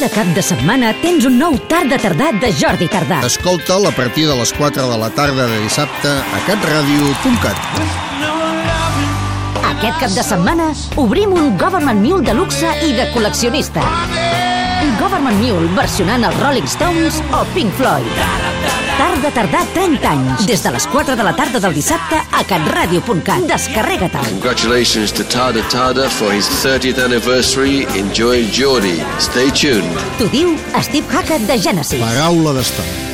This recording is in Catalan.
Cada cap de setmana tens un nou Tard de Tardà de Jordi Tardà. Escolta'l a partir de les 4 de la tarda de dissabte a catradio.cat. Aquest cap de setmana obrim un Government Mule de luxe i de col·leccionista. Government Mule versionant els Rolling Stones o Pink Floyd. Tard de Tardà 30 anys. Des de les 4 de la tarda del dissabte a catradio.cat. Descarrega-te'l. Congratulations to Tada Tada for his 30th anniversary. Enjoy Geordie. Stay tuned. T'ho diu Steve Hackett de Genesis. Paraula d'estona.